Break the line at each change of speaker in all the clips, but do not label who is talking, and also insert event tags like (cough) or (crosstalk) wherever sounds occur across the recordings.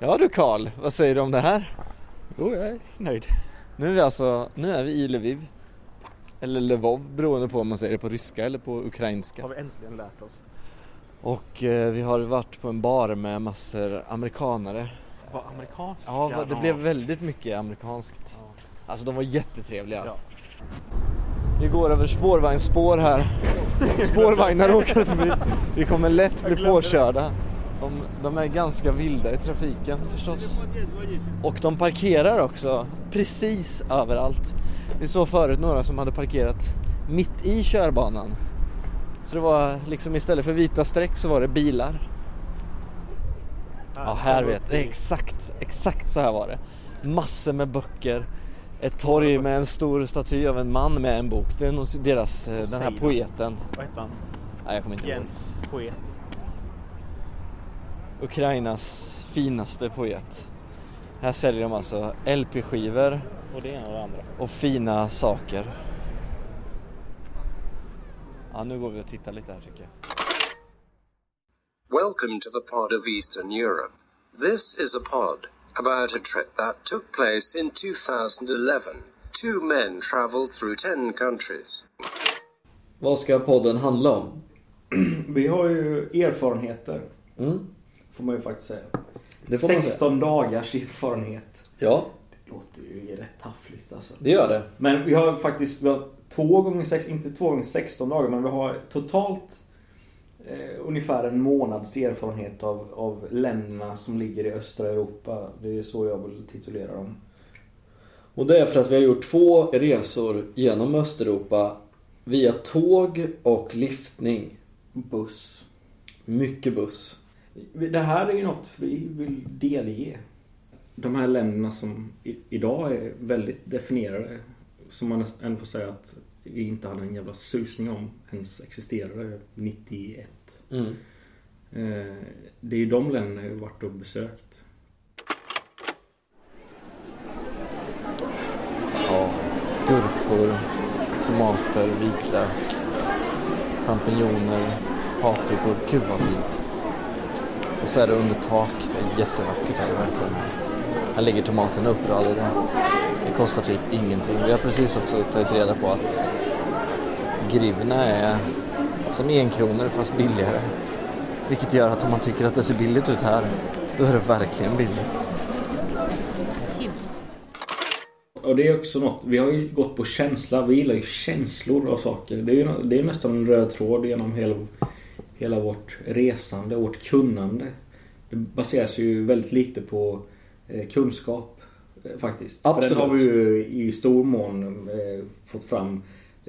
Ja du Karl, vad säger du om det här?
Jo, jag är nöjd.
Nu är vi alltså, nu är vi i Lviv. Eller Lvov beroende på om man säger det på ryska eller på ukrainska.
Har vi äntligen lärt oss.
Och eh, vi har varit på en bar med massor amerikanare.
Vad amerikanskt.
Ja, va- det blev väldigt mycket amerikanskt. Alltså de var jättetrevliga.
Ja.
Vi går över spårvagnsspår här. Spårvagnar åker förbi. Vi kommer lätt bli påkörda. De, de är ganska vilda i trafiken förstås. Och de parkerar också precis överallt. Vi såg förut några som hade parkerat mitt i körbanan. Så det var liksom istället för vita streck så var det bilar. Ja, här vet jag. Exakt, exakt så här var det. Massor med böcker. Ett torg med en stor staty av en man med en bok. Det är nog deras, eh, den här poeten.
Vad heter han?
Nej, jag kommer inte ihåg.
Jens poet.
Ukrainas finaste poet. Här säljer de alltså LP-skivor
Och det ena och det andra.
och fina saker. Ja, nu går vi och tittar lite här tycker jag.
Welcome to the pod of Eastern Europe. This is a pod about a trip that took place in 2011. Two men traveled through 10 countries.
Vad ska podden handla om? (clears throat)
Vi har ju erfarenheter.
Mm.
Får man ju faktiskt säga.
Det får man
16 dagars erfarenhet.
Ja,
Det låter ju rätt taffligt alltså.
det gör det.
Men vi har faktiskt vi har två gånger sex, inte två gånger 16 dagar, men vi har totalt eh, ungefär en månads erfarenhet av, av länderna som ligger i östra Europa. Det är så jag vill titulera dem.
Och det är för att vi har gjort två resor genom Östeuropa via tåg och liftning.
Buss.
Mycket buss.
Det här är ju något vi vill delge. De här länderna som idag är väldigt definierade. Som man ändå får säga att inte hade en jävla susning om ens existerade 91.
Mm.
Eh, det är ju de länderna jag har varit och besökt.
Ja, gurkor, tomater, vitlök, champinjoner, paprikor. Gud vad fint. Och så är det under tak. Det är jättevackert här verkligen. Här ligger tomaterna uppradade. Det kostar typ ingenting. Vi har precis också tagit reda på att grivna är som enkronor fast billigare. Vilket gör att om man tycker att det ser billigt ut här, då är det verkligen billigt.
Och det är också något, vi har ju gått på känsla. Vi gillar ju känslor av saker. Det är, ju, det är nästan en röd tråd genom hela, hela vårt resande, vårt kunnande. Det baseras ju väldigt lite på kunskap eh, faktiskt. För
Absolut.
den har vi ju i stor mån eh, fått fram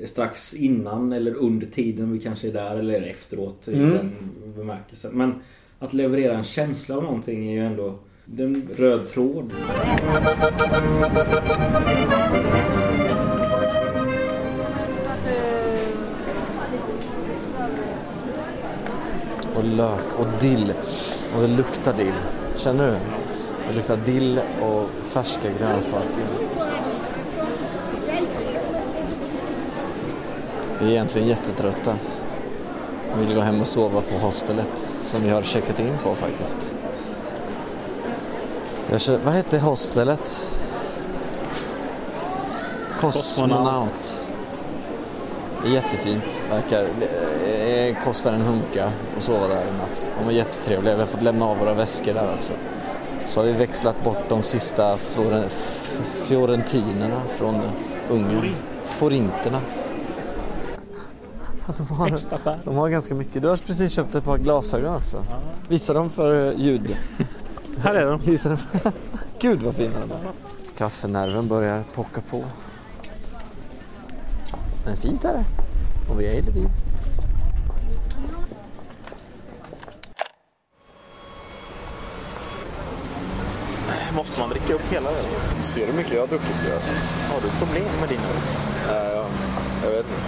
strax innan eller under tiden vi kanske är där eller efteråt i
Mm.
den bemärkelsen. Men att leverera en känsla av någonting är ju ändå det är en röd tråd.
och lök och dill. Och det luktar dill. Känner du? Det luktar dill och färska grönsaker. Vi är egentligen jättetrötta. Vi vill gå hem och sova på hostelet som vi har checkat in på faktiskt. Jag vad hette hostelet? Kosmonaut. Det är jättefint. Verkar, det eh, kostar en hunka att sova där i natt. De var jättetrevliga. Vi har fått lämna av våra väskor där också. Så har vi växlat bort de sista floren, fiorentinerna från Ungern. Forinterna. (laughs) De har, de har ganska mycket. Du har precis köpt ett par glasögon också. Visa dem för ljud. (laughs)
Här är de.
Visa dem. (laughs) Gud vad fina de är. Kaffenerven börjar pocka på. Men fint är det. Och vi är i Lviv.
Måste man dricka upp hela ölen?
Ser du mycket jag har druckit? Ja.
Har du problem med din öl?
Ja, jag vet inte.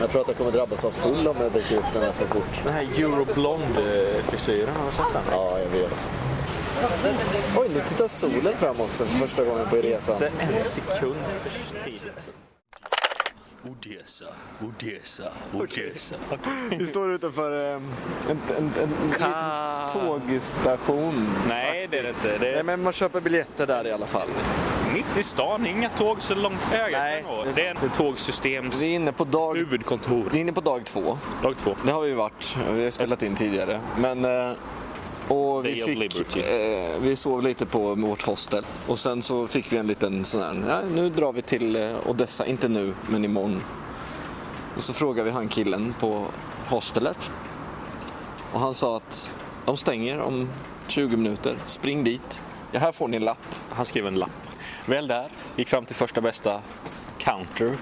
Jag tror att jag kommer drabbas av full om jag dricker upp den här för fort.
Den här Euroblond-frisyren, har du sett den?
Ja, jag vet. Oj, nu tittar solen fram också för första gången på resan.
Det är en sekund för tidigt.
Odessa, Odessa, Odessa.
Vi står utanför eh, en, en, en, en
Ka-
liten tågstation.
Nej, det är det inte. Det
Nej, men man köper biljetter där i alla fall.
mitt i stan. Inga tåg så långt ögat
Nej,
kan nå.
det är
Det är en tågsystems
Vi är inne på dag,
huvudkontor.
vi är inne på dag två.
Dag två.
Det har vi varit. Vi har spelat in tidigare. Men, eh, och vi,
Day of
fick, eh, vi sov lite på vårt hostel. Och sen så fick vi en liten sån här, ja, nu drar vi till eh, Odessa, inte nu, men imorgon. Och så frågade vi han killen på hostelet. Och han sa att de stänger om 20 minuter, spring dit. Ja, här får ni en lapp.
Han skrev en lapp. Väl där, gick fram till första bästa counter.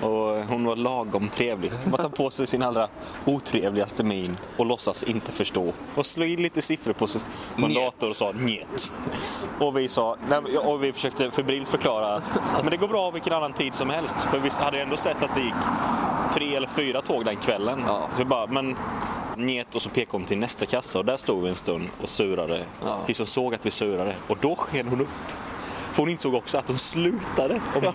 Och hon var lagom trevlig. Bara tar på sig sin allra otrevligaste min och låtsas inte förstå. Och slog in lite siffror på, sig- på en
Njet.
dator och sa njet. Och vi, sa, nej, och vi försökte febrilt förklara att men det går bra vilken annan tid som helst. För vi hade ändå sett att det gick tre eller fyra tåg den kvällen.
Ja.
Så vi bara, men njet och så pekade hon till nästa kassa och där stod vi en stund och surade.
Ja.
Tills hon såg att vi surade och då sken hon upp. För hon insåg också att hon slutade om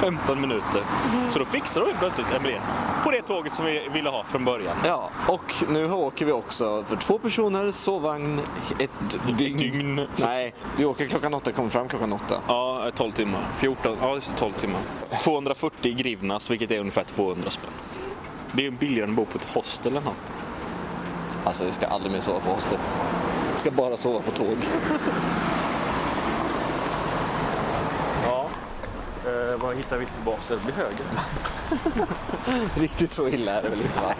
15 minuter. Så då fixade hon plötsligt en biljett på det tåget som vi ville ha från början.
Ja, och nu åker vi också för två personer, sovvagn, ett dygn.
dygn.
Nej, vi åker klockan åtta, kommer fram klockan åtta.
Ja, 12 timmar. 14, ja, just det, 12 timmar. 240 grivnas, vilket är ungefär 200 spänn. Det är billigare än att bo på ett hostel eller något.
Alltså, vi ska aldrig mer sova på hostel. Vi ska bara sova på tåg.
Ja. Eh, Eh, vad hittar vi tillbaka? Det blir höger? (laughs)
Riktigt så illa är det väl inte va?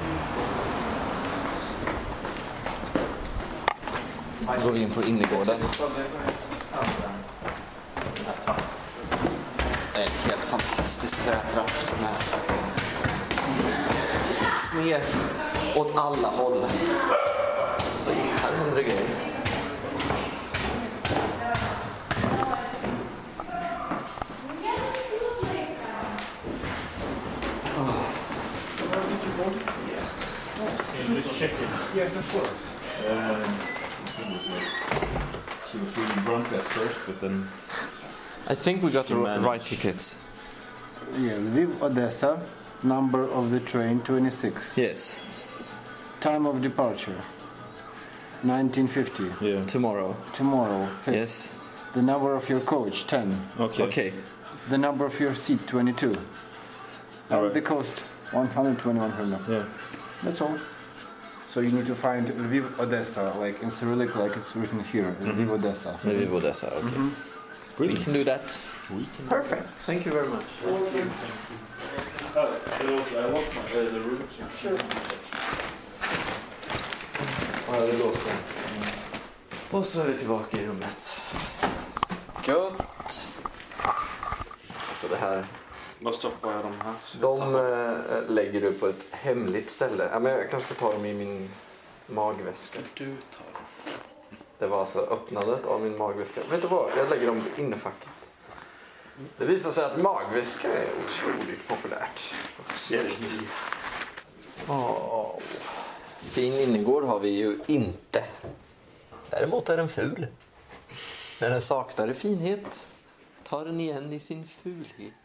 Då går vi in på innergården. Det är en helt fantastisk trätrapp som är sned åt alla håll. Här händer det grejer.
Yes, of course. Um, she was really drunk at first, but then
I think we got the
managed.
right tickets.
Yeah, Lviv, Odessa, number of the train 26.
Yes,
Time of departure 1950.
yeah.
tomorrow.
Tomorrow, 5th.
Yes.
The number of your coach 10.
Okay.
Okay.
The number of your seat 22. And
Alright.
the cost 121 hryvnia.
Yeah.
That's all. So you need to find Lviv, Odessa, like in Cyrillic, like it's written here, mhm. Lviv, Odessa.
Maybe Odessa, okay. Mm-hmm. We can do that.
We can.
Perfect. Thank you very much. Ja, det låser. Och så är vi tillbaka i rummet. Gött. Alltså det här.
Vad stoppar jag de här?
De eh, lägger du på ett hemligt ställe. Ja, men jag kanske ska ta dem i min magväska.
Du tar dem.
Det var alltså öppnandet av min magväska. Vet du vad? Jag lägger dem innefacket. Det visar sig att magväska är otroligt populärt. Åh. Fin innergård har vi ju inte. Däremot är den ful. När den saknar i finhet tar den igen i sin fulhet.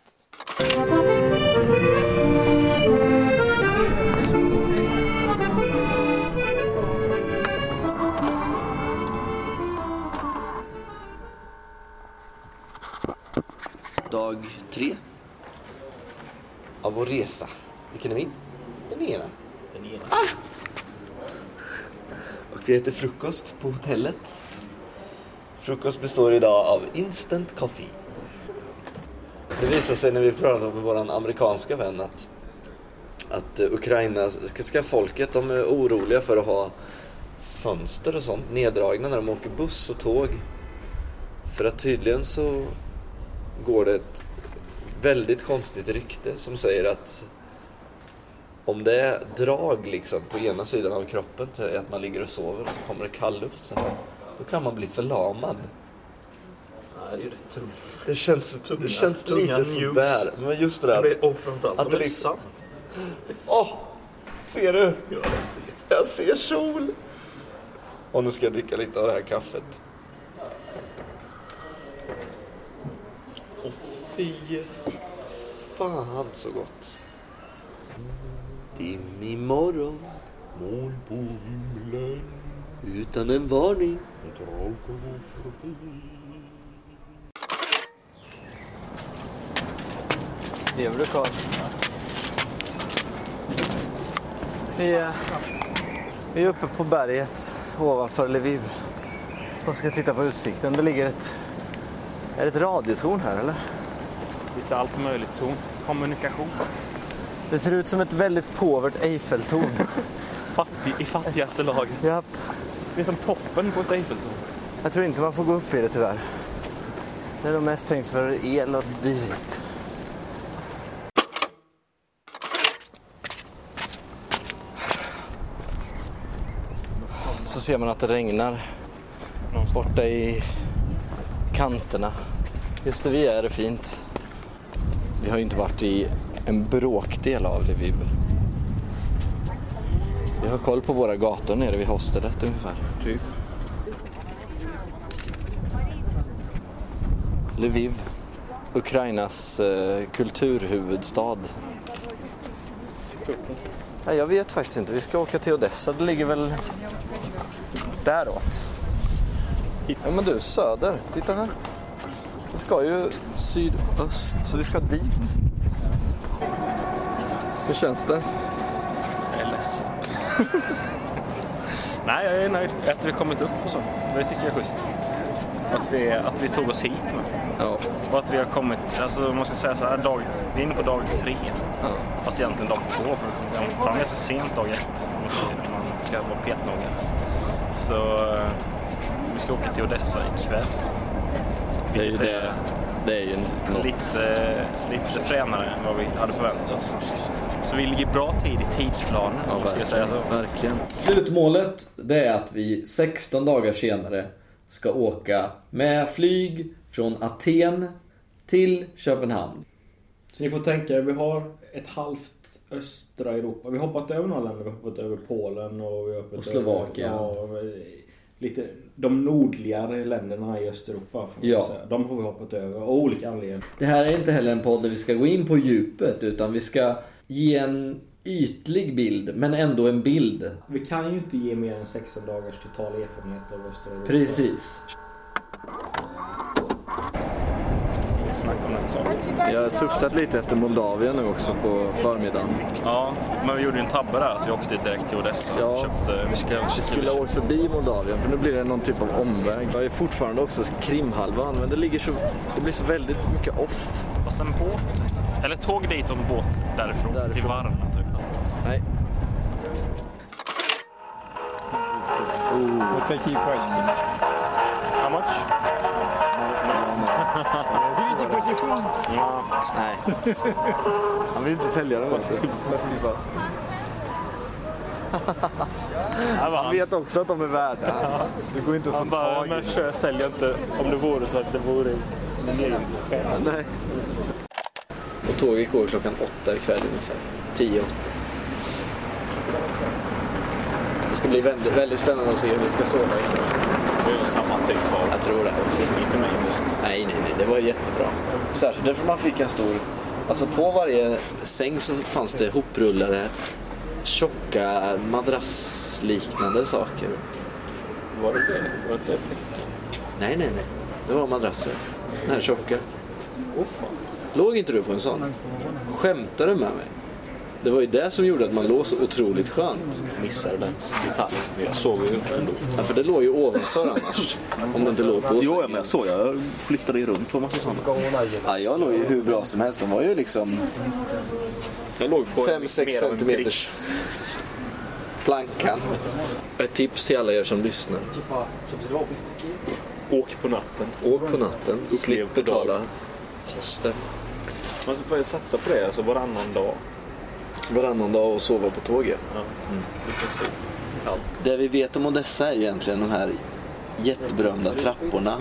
Dag tre av vår resa. Vilken är min? Den ena.
Den ena.
Och vi äter frukost på hotellet. Frukost består idag av instant coffee. Det visar sig när vi pratade med vår amerikanska vän att, att ukrainska folket de är oroliga för att ha fönster och sånt neddragna när de åker buss och tåg. För att tydligen så går det ett väldigt konstigt rykte som säger att om det är drag liksom på ena sidan av kroppen till att man ligger och sover och så kommer det kallluft så här, då kan man bli förlamad
det är ju rätt tungt.
Det känns,
Tunga-
det känns
tunga
lite
news.
sådär. Men just det där att,
Och framförallt
att det
det är
liksom- åh! ser du?
Ja, jag ser.
Jag ser sol! Och nu ska jag dricka lite av det här kaffet. Och fy fan så gott. Dimmig morgon, moln på himlen Utan en varning Lever du Karl? Vi är, vi är uppe på berget ovanför Lviv och ska titta på utsikten. Det ligger ett... Är det ett radiotorn här eller?
Lite allt möjligt ton. Kommunikation.
Det ser ut som ett väldigt påvert Eiffeltorn. (laughs)
Fattig, I fattigaste laget.
Japp.
Det är som toppen på ett Eiffeltorn.
Jag tror inte man får gå upp i det tyvärr. Det är nog mest tänkt för el och dylikt. Så ser man att det regnar borta i kanterna. Just där vi är är det fint. Vi har ju inte varit i en bråkdel av Lviv. Vi har koll på våra gator nere vid hostelet ungefär.
Typ.
Lviv, Ukrainas eh, kulturhuvudstad. Ja, jag vet faktiskt inte. Vi ska åka till Odessa. Det ligger väl däråt. Ja, men du, söder. Titta här. Vi ska ju sydöst, så vi ska dit. Hur känns det?
Jag är ledsen. (laughs) Nej, jag är nöjd. Att vi kommit upp och så. Det tycker jag är schysst. Att vi, att vi tog oss hit med.
Ja.
Och att vi har kommit, alltså man ska säga så här, dag, vi är inne på dag tre. Fast egentligen dag två. För vi kom fram ganska sent dag ett. det, Man ska vara petnoga. Så eh, vi ska åka till Odessa ikväll.
Det är ju det. Det är ju något.
Lite, lite fränare än vad vi hade förväntat oss. Så vi ligger bra tid i tidsplanen. om man ska säga så.
Verkligen.
Slutmålet det är att vi 16 dagar senare ska åka med flyg från Aten till Köpenhamn. Så ni får tänka er, vi har ett halvt östra Europa. Vi har hoppat över några länder. Vi har hoppat över Polen och vi har hoppat
Och Slovakien.
Över, ja, lite, de nordligare länderna i Östeuropa.
Ja.
säga. De har vi hoppat över av olika anledningar. Det här är inte heller en podd där vi ska gå in på djupet utan vi ska ge en ytlig bild men ändå en bild. Vi kan ju inte ge mer än 16 dagars total erfarenhet av östra Europa.
Precis.
Snack om den saken.
Jag har suktat lite efter Moldavien nu också på förmiddagen.
Ja, men vi gjorde ju en tabbe där att vi åkte direkt till Odessa.
Ja.
och Köpte, vi ska,
Vi skulle ha åkt förbi Moldavien för nu blir det någon typ av omväg. Jag är fortfarande också Krimhalvön men det ligger så... Det blir så väldigt mycket off.
Fast en båt. Eller tåg dit och en båt därifrån.
Därifrån.
Till Varna typ.
Nej.
How much?
Nej. Han vill inte sälja den också.
Han
Han vet också att de är värda. Det går inte att få
Han bara,
tag i.
men kör, sälj inte om det vore så att det vore egen.
Nej. Och tåget går klockan åtta ikväll ungefär. Tio, åtta. Det ska bli väldigt, väldigt spännande att se hur vi ska sova ikväll.
Det är samma typ av...
Jag tror det.
Inte mig emot.
Nej, nej, nej. Det var jättebra. Särskilt därför man fick en stor... Alltså på varje säng så fanns det hoprullade tjocka madrassliknande saker.
Var det det? Var det ett tecken?
Nej, nej, nej. Det var madrasser. Den här tjocka.
Fan.
Låg inte du på en sån? Skämtar du med mig? Det var ju det som gjorde att man låg så otroligt skönt.
Missade den detaljen. Men jag såg ju ändå.
Ja, för det låg ju ovanför annars. Om det inte låg på
Jo,
sängen.
men jag såg. Jag flyttade ju runt på massa sådana.
Ja, jag låg ju hur bra som helst. De var ju liksom
Jag låg på
5-6
mer av en
centimeters plankan. Ett tips till alla er som lyssnar.
Åk på natten.
Åk på natten.
Upplev
Slipp
på
betala hostel.
Man får börja satsa på det alltså varannan dag.
Varannan dag och sova på tåget.
Ja. Allt.
Det vi vet om Odessa är egentligen de här jätteberömda trapporna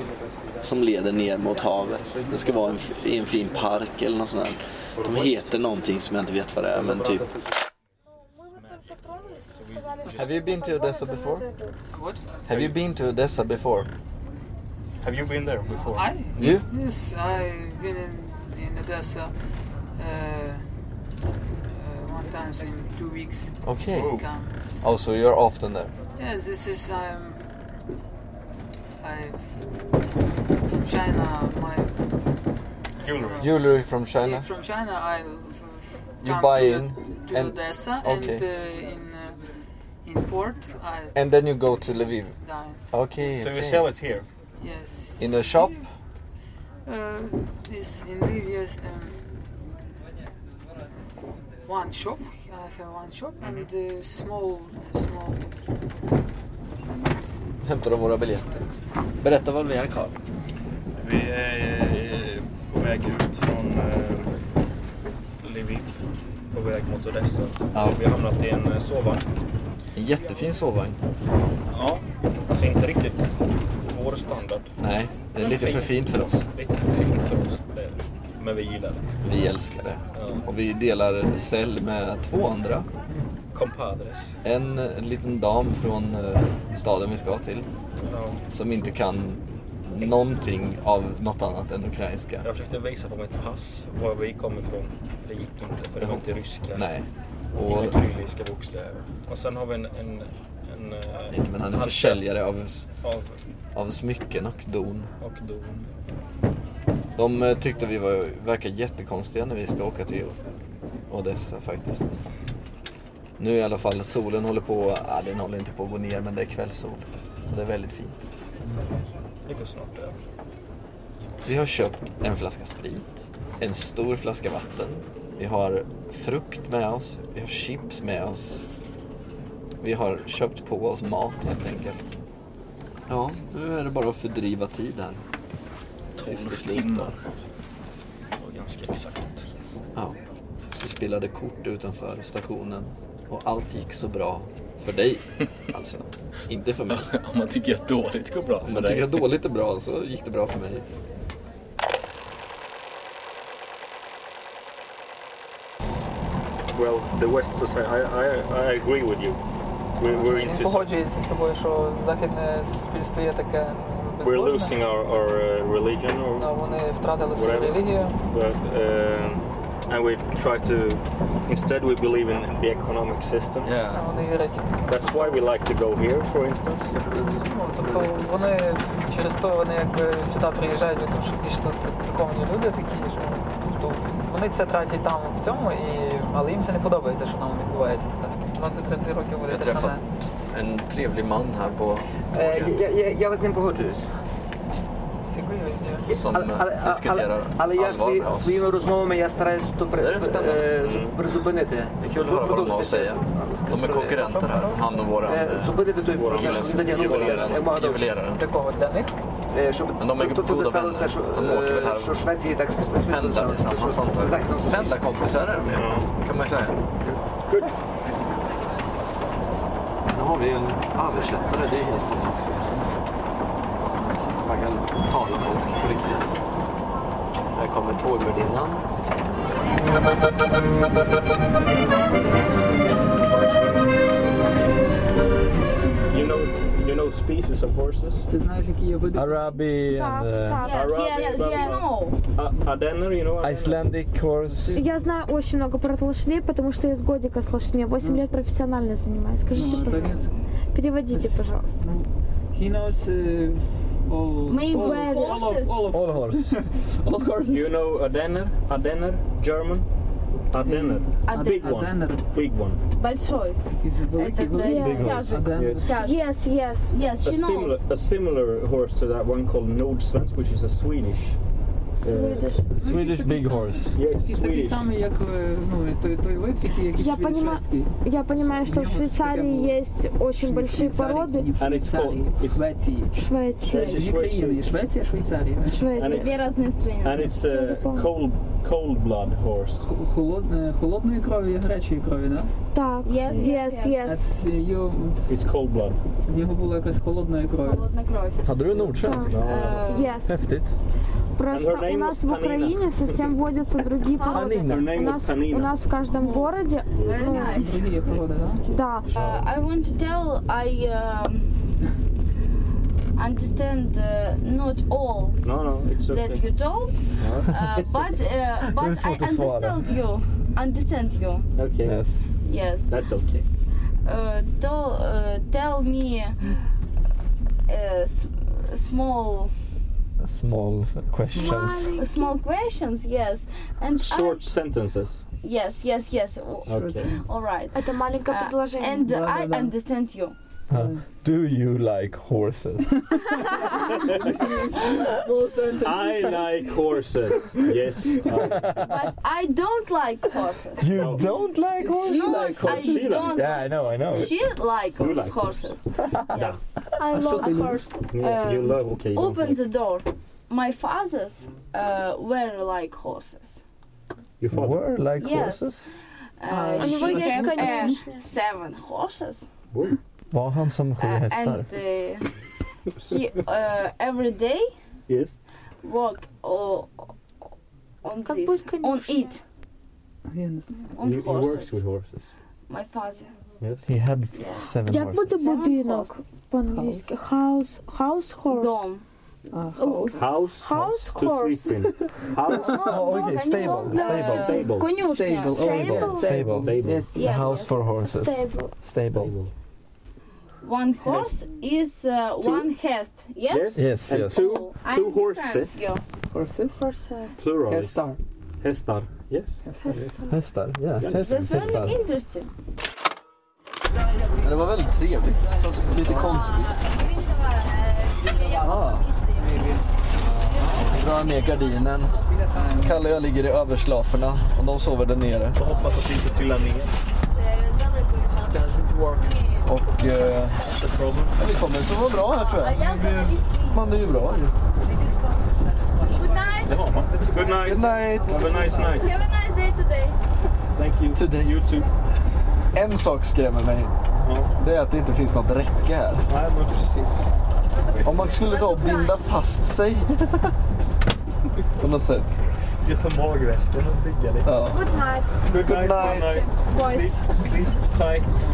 som leder ner mot havet. Det ska vara en, i en fin park eller något sånt där. De heter någonting som jag inte vet vad det är, men typ... Have you been to Odessa before?
What?
Have you been to Odessa before?
Have you been there before?
I?
You?
Yes, I've been in, in Odessa uh, sometimes in two weeks.
Okay.
we come.
Oh, so you're often there?
Yes, this is um, I've from China. My
Jewelry.
Jewelry from China?
from China. I
You buy
to,
in
to
and-
Odessa
okay.
and uh, in uh, in port. I
And then you go to Lviv?
dine.
Okay.
So you sell it here?
Yes.
In the shop?
Uh, is in Lviv, um, one shop. I have one shop and uh, small, small.
Hämtar de våra biljetter? Berätta vad vi är Karl.
Vi är eh, på väg ut från eh, Lviv. På väg mot Odessa.
Ja.
Vi har hamnat i en eh, sovvagn.
En jättefin sovvagn.
Ja, alltså inte riktigt vår standard.
Nej, det är lite för fint för oss.
Lite för fint för oss. Men vi gillar det.
Vi älskar det.
Ja.
Och vi delar cell med två andra.
Compadres.
En, en liten dam från eh, staden vi ska till.
Ja.
Som inte kan någonting av något annat än ukrainska.
Jag försökte visa på mitt pass var vi kommer ifrån. Det gick inte för det var inte ryska.
Nej. Och,
Inga kyrilliska bokstäver. Och sen har vi en... en, en eh,
men han är försäljare av,
Av,
av smycken och don.
och don.
De eh, tyckte vi var, verkar jättekonstiga när vi ska åka till Odessa faktiskt. Nu i alla fall, solen håller på, ja, den håller inte på att gå ner men det är kvällssol. Och det är väldigt fint.
Det går snart över.
Vi har köpt en flaska sprit, en stor flaska vatten. Vi har frukt med oss, vi har chips med oss. Vi har köpt på oss mat helt enkelt. Ja, nu är det bara att fördriva tid här. Tills det
12
slutar.
timmar. Och ganska exakt.
Ja. Vi spelade kort utanför stationen och allt gick så bra. För dig, (laughs) alltså. Inte för mig.
Om man tycker att dåligt går bra
Om
för
man
dig.
tycker att dåligt är bra så gick det bra för mig.
Well, the West society, I, I, I agree with you. We're, we're
Він
into
погоджується з тобою, що західне суспільство є таке
we're
безбожне.
losing our, our uh, religion, or,
Ну, Вони втратили свою
Whatever.
релігію.
but uh, and we try to instead we believe in the economic system.
Yeah.
а Вони вірять.
That's why we like to go here, for instance.
Ну, тобто вони через то вони якби сюди приїжджають, тому що більш тут приковані люди такі, що тобто вони це тратять там в цьому, і, але їм це не подобається, що там відбувається. Тобто 20-30 років буде
Jag
те
träffade
саме.
en trevlig man här på
Е, я, я, я з ним погоджуюсь.
Серйозні.
som
Але, але,
eh, diskuterar
але я
allvar
свої,
med oss.
своїми розмовами я стараюсь то при,
Det är rätt spännande.
е, зу- призупинити.
Det är kul att höra vad de har att säga. De är konkurrenter här, han och våran
Е,
eh,
Зупинити той процес, щоб він затягнувся
juvelerare.
як мога довше.
juvelerare.
Для кого? Для них?
Е, Щоб
Men de är
то- то не
goda
сталося,
vänner.
що,
De åker väl
е,
här
що Швеції так швидко
Pendlar
сталося,
tillsammans
що
antar
в західному
jag.
суспільстві.
Pendlarkompisar är de ju, kan man säga.
Good.
Nu har vi en översättare, det är helt fantastiskt. Man kan tala med folk på riktigt. Här kommer tågvärdinnan.
You know, you know species of horses.
Ти знаєш, які є види?
Arabi and
Arabic, uh, Ardenner, you know. Ardenner?
Icelandic horse.
Я знаю очень много про лошадей, потому что я с годика с лошадьми. 8 лет профессионально занимаюсь. Скажите,
Ну, так
пожалуйста. Переводите, пожалуйста.
He knows uh, all,
May
all,
wear
all, of, all, of,
All (laughs) horse.
all horses.
You know Ardenner? Ardenner, German. Ardenner. Big one.
Ardenner.
Big one.
Большой.
Якийсь великий,
Это
великий.
Big horse.
тяжик.
Ardenner.
Yes.
Тяжик.
Yes, yes.
Yes,
A
she
similar,
knows.
a similar horse to that one called Nordsvensk, which is a Swedish. uh,
Swedish.
Swedish big horse.
Yeah, it's a
Якийсь такий
Swedish.
самий, як е, ну, той, той вид, тільки якийсь
Я
швед-
понимаю.
шведський.
Я понимаю, что в
Мне вот
Швейцарии
такая
есть очень большие
Швейцарії,
породы.
ні в
And it's
Швейцарії,
called-
в
it's-
Швеції.
Швеция.
Швеция.
Дві країни, є Швеція, Швейцарія. да?
Швеция.
And
Две разные страны.
And it's a cold, cold blood horse.
Х- Холод, е, холодної крові і гарячої крові, да?
Так.
Yes,
Yes,
yes,
yes.
That's, е, його,
It's cold blood.
в нього було якось холодної крові.
Холодная кровь.
Hade du nordsvensk?
Э,
Yes.
Häftigt.
Просто
And her name
у нас в. Украине совсем водятся другие породы. У нас, у нас в каждом городе, ну,
да?
да,
Uh, I want to tell I um, understand uh, not all
No, no, it's
that
okay.
you told, uh, but uh, but I understood you. understand you.
Okay.
Yes.
Yes.
That's okay.
Uh, tell, uh, tell me uh, s- small
Small questions.
small questions. Yes. And
Short
I,
sentences.
yes, yes, yes. O-
Okay.
All right.
Это маленькое
Uh,
предложение.
and
Да,
I
да, да.
understand you.
Uh, do you like horses? (laughs)
I like horses. Yes. I-
But I don't like horses.
you
No.
don't like horses?
No,
like
I
horses. She like-
don't.
Yeah, I know, I know.
She like,
You like
horses. yes.
I love a.
Yeah,
um, you
love, okay.
Open the door. My fathers uh, were like horses.
Your?
Were like
yes.
horses?
Uh, she had uh, seven horses.
Var han som
uh, sju
hästar?
And uh, he uh, every day
yes.
walk o, on this, on it. On
horses. He works with horses.
My father.
Yes.
He had
Yeah.
seven
Як
horses.
буде
Seven
будинок
horses.
по-англійськи? House, house horse.
Dom.
А, хаос.
House.
House
to
horse.
sleep in. House. (laughs)
Oh, okay, stable,
Uh,
stable.
Stable.
Конюшня.
Stable.
Stable.
Stable.
Stable.
Yes.
A
Yeah,
house
yes.
for horses.
Stable.
Stable.
One horse is uh,
Two.
one hest. Yes.
Yes.
Yes,
and
yes.
two
Oh, I
two
understand
horses.
you.
Horses.
Horses.
Plural. is
Hästar.
Hästar. Yes.
Hästar.
Hästar, ja.
Yeah.
Häst,
That's very
hästar.
Interesting.
Det var väldigt trevligt, fast lite konstigt. Ah. Drar ner gardinen. Kalle och jag ligger i överslaferna och de sover där nere.
Jag hoppas att vi inte trillar ner.
Och eh, ja, vi kommer sova bra här tror jag. Man är ju bra ju.
Det har man. Good night.
Good night!
Have a nice night.
Have a nice day today.
Thank you.
Today.
You too.
En sak skrämmer mig.
Ja.
Det är att det inte finns något räcke här.
Nej, men precis.
Om man skulle ta och binda fast sig. På något sätt.
Tar magväskan och bygga lite.
Ja.
Good night.
Good
Good
night.
night.
Good night.
Boys.
Sleep, sleep tight.